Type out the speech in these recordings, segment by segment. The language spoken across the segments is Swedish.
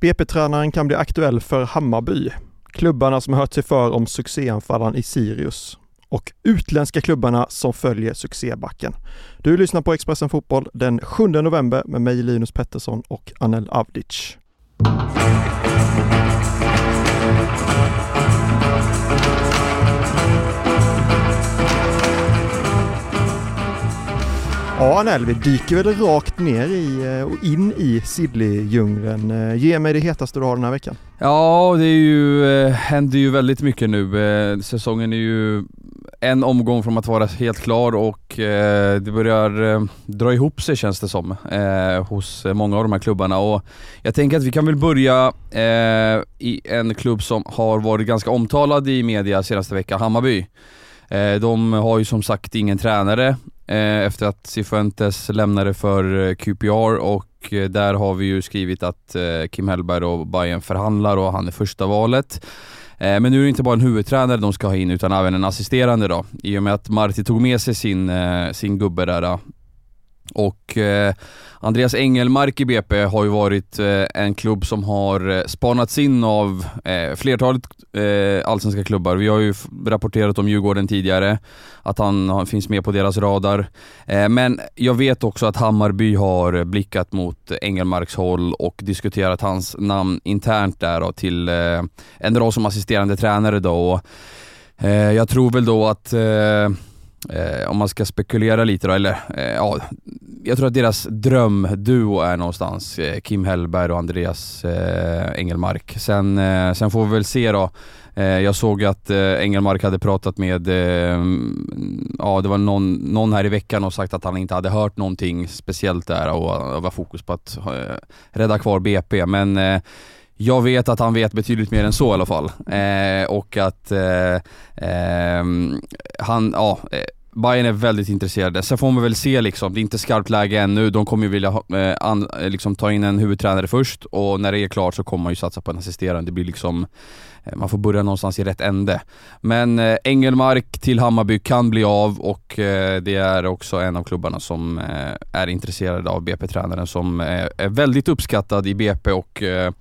BP-tränaren kan bli aktuell för Hammarby. Klubbarna som hört sig för om succéanfallaren i Sirius och utländska klubbarna som följer succébacken. Du lyssnar på Expressen Fotboll den 7 november med mig Linus Pettersson och Anel Avdic. Ja Anel, vi dyker väl rakt ner i eh, och in i Sidley-djungeln. Eh, ge mig det hetaste du har den här veckan. Ja, det är ju, eh, händer ju väldigt mycket nu. Säsongen är ju en omgång från att vara helt klar och det börjar dra ihop sig känns det som hos många av de här klubbarna och jag tänker att vi kan väl börja i en klubb som har varit ganska omtalad i media senaste veckan, Hammarby. De har ju som sagt ingen tränare Eh, efter att Cifuentes lämnade för eh, QPR och eh, där har vi ju skrivit att Kim Hellberg och Bayern förhandlar och han är första valet. Men nu är det inte bara en huvudtränare de ska ha in utan även en assisterande då. I och med att Marti tog med sig sin, sin gubbe där och eh, Andreas Engelmark i BP har ju varit eh, en klubb som har eh, spanats in av eh, flertalet eh, allsvenska klubbar. Vi har ju rapporterat om Djurgården tidigare, att han, han finns med på deras radar. Eh, men jag vet också att Hammarby har blickat mot Engelmarks håll och diskuterat hans namn internt där då, till eh, en roll som assisterande tränare då. Och, jag tror väl då att eh, Eh, om man ska spekulera lite då, eller eh, ja, jag tror att deras drömduo är någonstans eh, Kim Hellberg och Andreas eh, Engelmark. Sen, eh, sen får vi väl se då. Eh, jag såg att eh, Engelmark hade pratat med, eh, ja det var någon, någon här i veckan och sagt att han inte hade hört någonting speciellt där och var fokus på att eh, rädda kvar BP. Men jag vet att han vet betydligt mer än så i alla fall. Eh, och att eh, eh, han, ja, eh, Bayern är väldigt intresserade. Sen får man väl se liksom, det är inte skarpt läge ännu. De kommer ju vilja eh, an, eh, liksom, ta in en huvudtränare först och när det är klart så kommer man ju satsa på en assisterande. Det blir liksom, eh, man får börja någonstans i rätt ände. Men eh, Engelmark till Hammarby kan bli av och eh, det är också en av klubbarna som eh, är intresserade av BP-tränaren som eh, är väldigt uppskattad i BP och eh,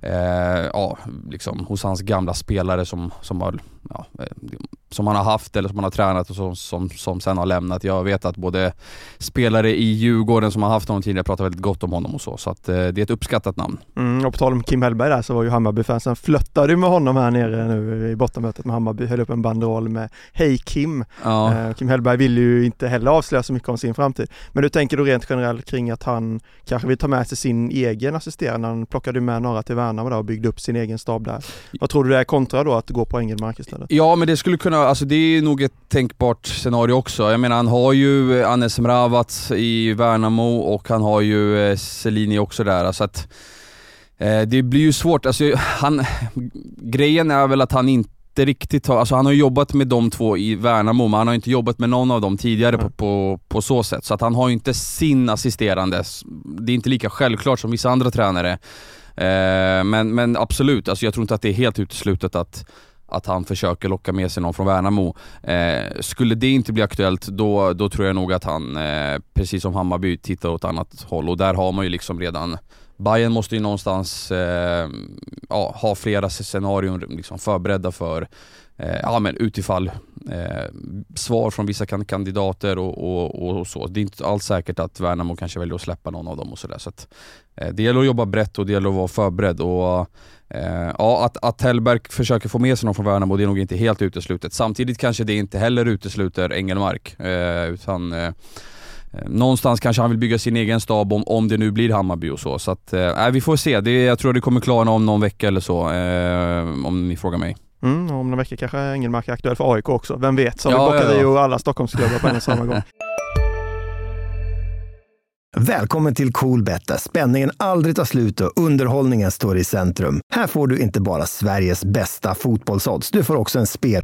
eh, ja, liksom hos hans gamla spelare som, som, har, ja, eh, som han har haft eller som han har tränat och som, som, som sen har lämnat. Jag vet att både spelare i Djurgården som har haft honom tidigare pratar väldigt gott om honom och så, så att eh, det är ett uppskattat namn. Mm, och på tal om Kim Hellberg där så var ju Hammarby-fansen flöttade med honom här nere nu i bottenmötet med Hammarby, höll upp en banderoll med Hej Kim. Ja. Eh, Kim Hellberg vill ju inte heller avslöja så mycket om sin framtid. Men du tänker då rent generellt kring att han kanske vill ta med sig sin egen assisterande, han plockade med några till Värnamo där och byggde upp sin egen stab där. Vad tror du det är kontra då att gå på Engelmark istället? Ja men det skulle kunna, alltså det är nog ett tänkbart scenario också. Jag menar han har ju Anes Mravats i Värnamo och han har ju eh, Selini också där så att eh, det blir ju svårt, alltså han, grejen är väl att han inte riktigt har, alltså han har jobbat med de två i Värnamo, men han har inte jobbat med någon av dem tidigare mm. på, på, på, så sätt. Så att han har ju inte sin assisterande. Det är inte lika självklart som vissa andra tränare. Eh, men, men absolut, alltså jag tror inte att det är helt uteslutet att att han försöker locka med sig någon från Värnamo. Eh, skulle det inte bli aktuellt, då, då tror jag nog att han, eh, precis som Hammarby, tittar åt annat håll och där har man ju liksom redan Bayern måste ju någonstans eh, ja, ha flera scenarion liksom förberedda för Eh, ja, men utifall eh, svar från vissa kandidater och, och, och, så. Det är inte alls säkert att Värnamo kanske väljer att släppa någon av dem och sådär. Så, så eh, det gäller att jobba brett och det gäller att vara förberedd. Och, eh, ja, att, att Hellberg försöker få med sig någon från Värnamo, det är nog inte helt uteslutet. Samtidigt kanske det inte heller utesluter Engelmark, eh, utan eh, Någonstans kanske han vill bygga sin egen stab om, om det nu blir Hammarby och så. Så att, eh, vi får se. Det, jag tror det kommer klarna om någon vecka eller så, eh, om ni frågar mig. Mm, om några veckor kanske Engelmark är aktuell för AIK också. Vem vet? Så ja, vi bockar ja, ja. vi alla Stockholmsklubbar på en och samma gång. Välkommen till Coolbet där spänningen aldrig tar slut och underhållningen står i centrum. Här får du inte bara Sveriges bästa fotbollsodds, du får också en spel...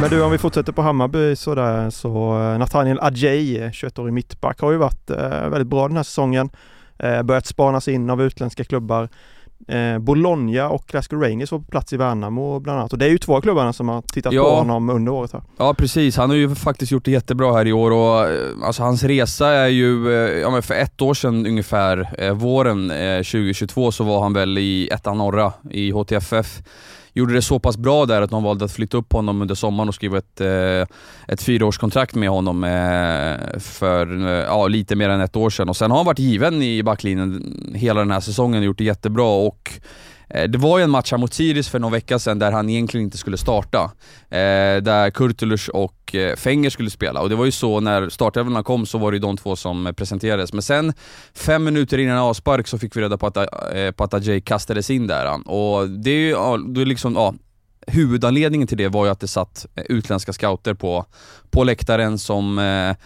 Men du, om vi fortsätter på Hammarby sådär, så eh, Nathaniel Adjei, 21-årig mittback, har ju varit eh, väldigt bra den här säsongen. Eh, börjat spanas in av utländska klubbar. Eh, Bologna och Glasgow Rangers var på plats i Värnamo bland annat och det är ju två klubbarna som har tittat ja. på honom under året här. Ja precis, han har ju faktiskt gjort det jättebra här i år och eh, alltså hans resa är ju, eh, ja men för ett år sedan ungefär, eh, våren eh, 2022 så var han väl i ettan norra i HTFF gjorde det så pass bra där att de valde att flytta upp honom under sommaren och skriva ett, eh, ett fyraårskontrakt med honom eh, för eh, ja, lite mer än ett år sedan. Och sen har han varit given i backlinjen hela den här säsongen och gjort det jättebra. Och Eh, det var ju en match här mot Sirius för någon vecka sedan där han egentligen inte skulle starta. Eh, där Kurtulus och eh, Fenger skulle spela och det var ju så när startelvorna kom så var det ju de två som presenterades. Men sen, fem minuter innan avspark så fick vi reda på att, eh, på att Ajay kastades in där. Och det är ju, ja, det är liksom, ja, huvudanledningen till det var ju att det satt utländska scouter på, på läktaren som eh,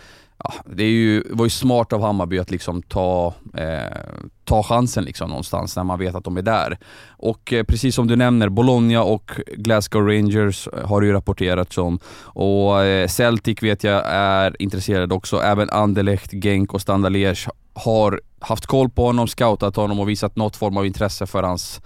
ja, det är ju, var ju smart av Hammarby att liksom ta, eh, ta chansen liksom någonstans när man vet att de är där. Och eh, precis som du nämner, Bologna och Glasgow Rangers har ju rapporterats om. Och eh, Celtic vet jag är intresserade också. Även Anderlecht, Genk och Standard har haft koll på honom, scoutat honom och visat något form av intresse för hans,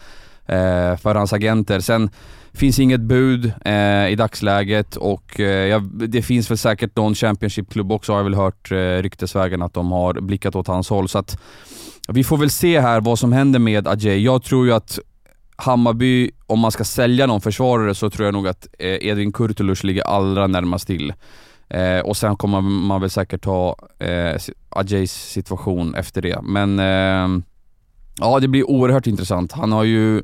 Eh, för hans agenter. Sen finns inget bud eh, i dagsläget och eh, det finns väl säkert någon Championship-klubb också har jag väl hört eh, ryktesvägen att de har blickat åt hans håll. Så att vi får väl se här vad som händer med Ajay. Jag tror ju att Hammarby, om man ska sälja någon försvarare så tror jag nog att eh, Edvin Kurtulus ligger allra närmast till. Eh, och sen kommer man väl säkert ta eh, Ajays situation efter det. Men eh, ja, det blir oerhört intressant. Han har ju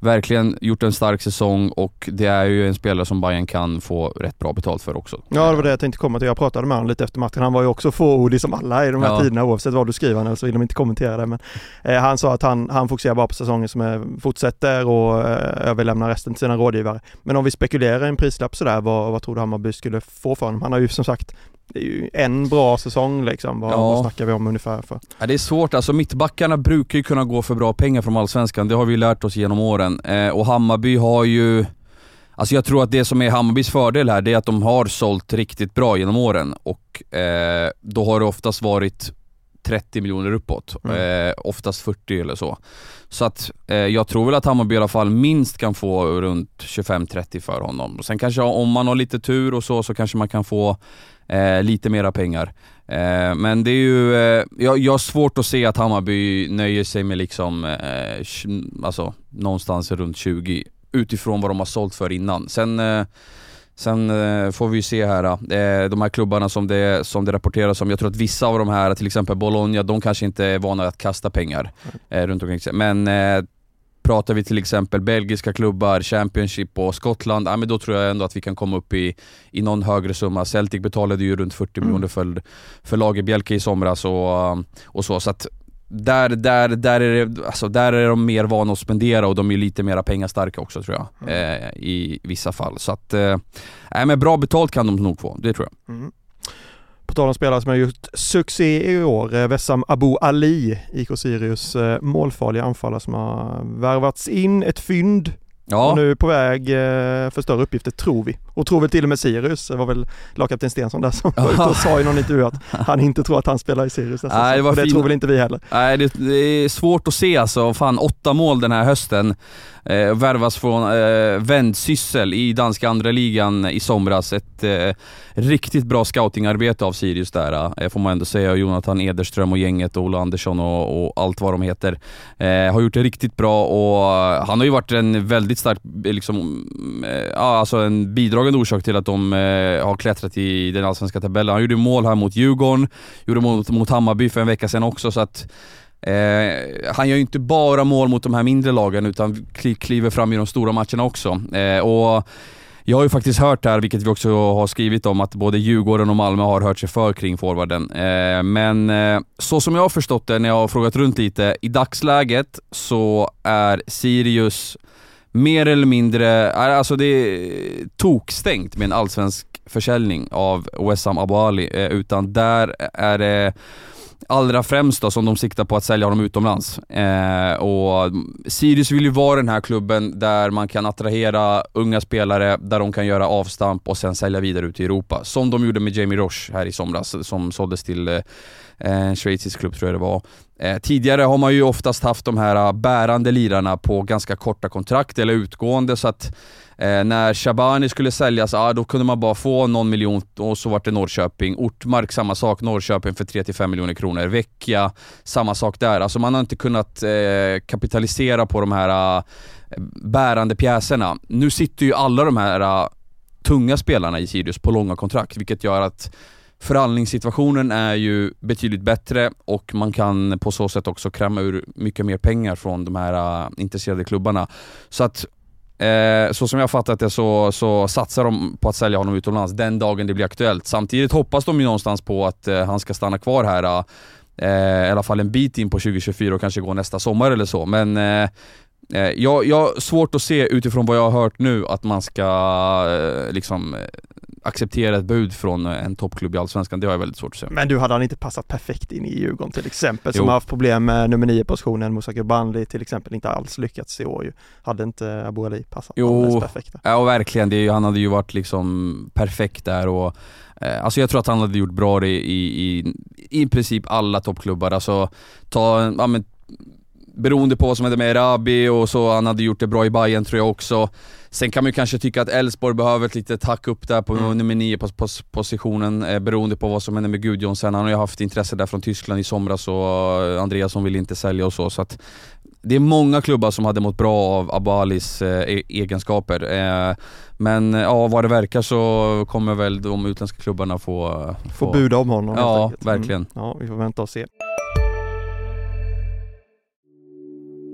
verkligen gjort en stark säsong och det är ju en spelare som Bayern kan få rätt bra betalt för också. Ja det var det jag tänkte komma till. Jag pratade med honom lite efter matchen. Han var ju också fåordig som alla i de här ja. tiderna oavsett vad du skriver så vill de inte kommentera det. Men eh, han sa att han, han fokuserar bara på säsongen som är, fortsätter och eh, överlämnar resten till sina rådgivare. Men om vi spekulerar i en prislapp sådär, vad, vad tror du Hammarby skulle få för honom? Han har ju som sagt det är ju en bra säsong liksom. Vad, ja. vad snackar vi om ungefär för? Ja, det är svårt, alltså mittbackarna brukar ju kunna gå för bra pengar från Allsvenskan, det har vi lärt oss genom åren. Eh, och Hammarby har ju Alltså jag tror att det som är Hammarbys fördel här, det är att de har sålt riktigt bra genom åren och eh, då har det oftast varit 30 miljoner uppåt, mm. eh, oftast 40 eller så. Så att eh, jag tror väl att Hammarby i alla fall minst kan få runt 25-30 för honom. Sen kanske om man har lite tur och så, så kanske man kan få eh, lite mera pengar. Eh, men det är ju, eh, jag, jag har svårt att se att Hammarby nöjer sig med liksom, eh, alltså någonstans runt 20 utifrån vad de har sålt för innan. Sen eh, Sen eh, får vi ju se här, eh, de här klubbarna som det, som det rapporteras om, jag tror att vissa av de här, till exempel Bologna, de kanske inte är vana att kasta pengar eh, runt omkring sig. Men pratar vi till exempel belgiska klubbar, Championship och Skottland, ja, men då tror jag ändå att vi kan komma upp i, i någon högre summa. Celtic betalade ju runt 40 mm. miljoner för, för Lagerbjälke i somras och, och så. så att där, där, där, är det, alltså där är de mer vana att spendera och de är lite mer pengastarka också tror jag. Mm. Eh, I vissa fall. Så att, eh, men bra betalt kan de nog få, det tror jag. Mm. På tal om spelare som har gjort succé i år, Vessam Wessam Abu Ali, IK Sirius eh, målfarliga anfallare som har värvats in, ett fynd Ja. Och nu är på väg eh, för större uppgifter tror vi. Och tror väl till och med Sirius, det var väl lagkapten Stensson där som var ute och sa i någon intervju att han inte tror att han spelar i Sirius nästa Nej, det, var det tror väl inte vi heller. Nej det, det, är svårt att se alltså, fan åtta mål den här hösten eh, värvas från eh, Vendsyssel i danska andra ligan i somras. Ett eh, riktigt bra scoutingarbete av Sirius där, eh, får man ändå säga. Jonathan Ederström och gänget, och Ola Andersson och, och allt vad de heter, eh, har gjort det riktigt bra och han har ju varit en väldigt starkt, eh, liksom, mm, eh, ah, alltså en bidragande orsak till att de eh, har klättrat i den allsvenska tabellen. Han gjorde mål här mot Djurgården, gjorde mål mot, mot Hammarby för en vecka sedan också så att Eh, han gör ju inte bara mål mot de här mindre lagen utan kliver fram i de stora matcherna också. Eh, och jag har ju faktiskt hört här, vilket vi också har skrivit om, att både Djurgården och Malmö har hört sig för kring forwarden. Eh, men eh, så som jag har förstått det när jag har frågat runt lite, i dagsläget så är Sirius mer eller mindre, alltså det är tokstängt med en allsvensk försäljning av Wessam Abouali, eh, utan där är det allra främst då som de siktar på att sälja honom utomlands. Eh, och Sirius vill ju vara den här klubben där man kan attrahera unga spelare, där de kan göra avstamp och sen sälja vidare ut i Europa. Som de gjorde med Jamie Roche här i somras, som såldes till eh, en schweizisk klubb tror jag det var. Eh, tidigare har man ju oftast haft de här ah, bärande lirarna på ganska korta kontrakt eller utgående så att eh, när Shabani skulle säljas, ah, då kunde man bara få någon miljon och så var det Norrköping. Ortmark samma sak, Norrköping för 3-5 miljoner kronor. Vecchia, samma sak där. Alltså man har inte kunnat eh, kapitalisera på de här ah, bärande pjäserna. Nu sitter ju alla de här ah, tunga spelarna i Sirius på långa kontrakt, vilket gör att Förhandlingssituationen är ju betydligt bättre och man kan på så sätt också kräma ur mycket mer pengar från de här äh, intresserade klubbarna. Så att Eh, så som jag fattat det så, så satsar de på att sälja honom utomlands den dagen det blir aktuellt. Samtidigt hoppas de ju någonstans på att eh, han ska stanna kvar här äh, eh, i alla fall en bit in på 2024 och kanske gå nästa sommar eller så. Men eh, jag, jag har svårt att se utifrån vad jag har hört nu att man ska eh, liksom acceptera ett bud från en toppklubb i Allsvenskan, det har jag väldigt svårt att se. Men du, hade han inte passat perfekt in i Djurgården till exempel, som jo. har haft problem med nummer nio positionen, Moussa Kubandi till exempel, inte alls lyckats i år ju. Hade inte Abu Ali passat jo, perfekt? Ja, verkligen. Det han hade ju varit liksom perfekt där och eh, Alltså jag tror att han hade gjort bra det i, i, i princip alla toppklubbar. Alltså ta, ja men beroende på vad som hände med Erabi och så, han hade gjort det bra i Bayern tror jag också. Sen kan man ju kanske tycka att Elfsborg behöver ett litet hack upp där på mm. nummer 9 på, på, positionen, eh, beroende på vad som händer med Gudjonsen. Han har ju haft intresse där från Tyskland i somras och eh, Andreasson vill inte sälja och så. så att det är många klubbar som hade mått bra av Abalis eh, e egenskaper. Eh, men ja, vad det verkar så kommer väl de utländska klubbarna få... Få, få buda om honom Ja, verkligen. Mm. Ja, vi får vänta och se.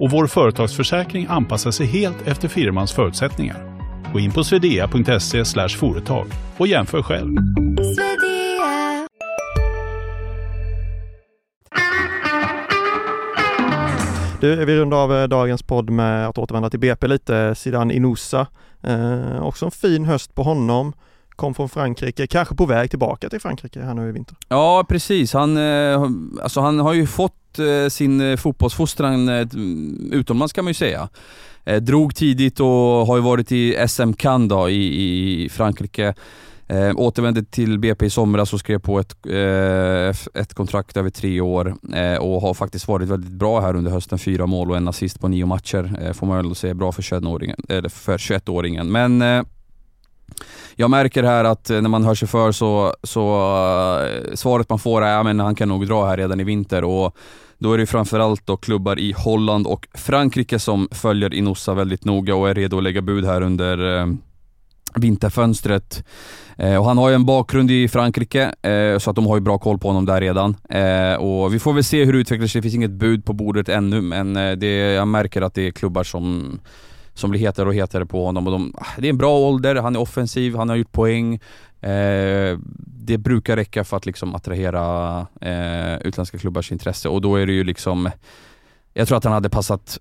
och vår företagsförsäkring anpassar sig helt efter firmans förutsättningar. Gå in på swedea.se företag och jämför själv. Du, vi rundar av eh, dagens podd med att återvända till BP lite. Sidan Inusa. Eh, också en fin höst på honom. Kom från Frankrike, kanske på väg tillbaka till Frankrike här nu i vinter. Ja precis, han, eh, alltså, han har ju fått eh, sin eh, fotbollsfostran utomlands kan man ju säga. Drog tidigt och har ju varit i SM Cannes då, i, i Frankrike. Eh, återvände till BP i somras och skrev på ett, eh, ett kontrakt över tre år eh, och har faktiskt varit väldigt bra här under hösten. Fyra mål och en assist på nio matcher. Eh, får man väl säga bra för 21-åringen. För 21-åringen. Men eh, jag märker här att eh, när man hör sig för så, så uh, svaret man får är att han kan nog dra här redan i vinter och då är det framförallt då klubbar i Holland och Frankrike som följer Inossa väldigt noga och är redo att lägga bud här under eh, vinterfönstret. Eh, och han har ju en bakgrund i Frankrike, eh, så att de har ju bra koll på honom där redan. Eh, och vi får väl se hur det utvecklar sig. Det finns inget bud på bordet ännu, men det, jag märker att det är klubbar som som blir hetare och hetare på honom. Och de, ah, det är en bra ålder, han är offensiv, han har gjort poäng. Eh, det brukar räcka för att liksom attrahera eh, utländska klubbars intresse och då är det ju liksom, jag tror att han hade passat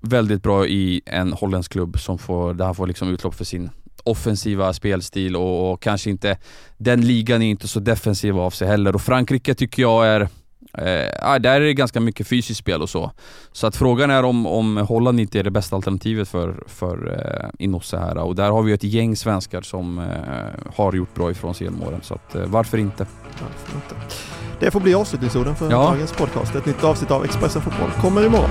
väldigt bra i en holländsk klubb som får, där han får liksom utlopp för sin offensiva spelstil och, och kanske inte, den ligan är inte så defensiv av sig heller och Frankrike tycker jag är Eh, där är det ganska mycket fysiskt spel och så. Så att frågan är om, om Holland inte är det bästa alternativet för, för eh, Inosse här. Och där har vi ett gäng svenskar som eh, har gjort bra ifrån sig genom åren. Så att, eh, varför inte? Varför inte? Det får bli avslutningsorden för ja. dagens podcast. Ett nytt avsnitt av Expressen Fotboll kommer imorgon.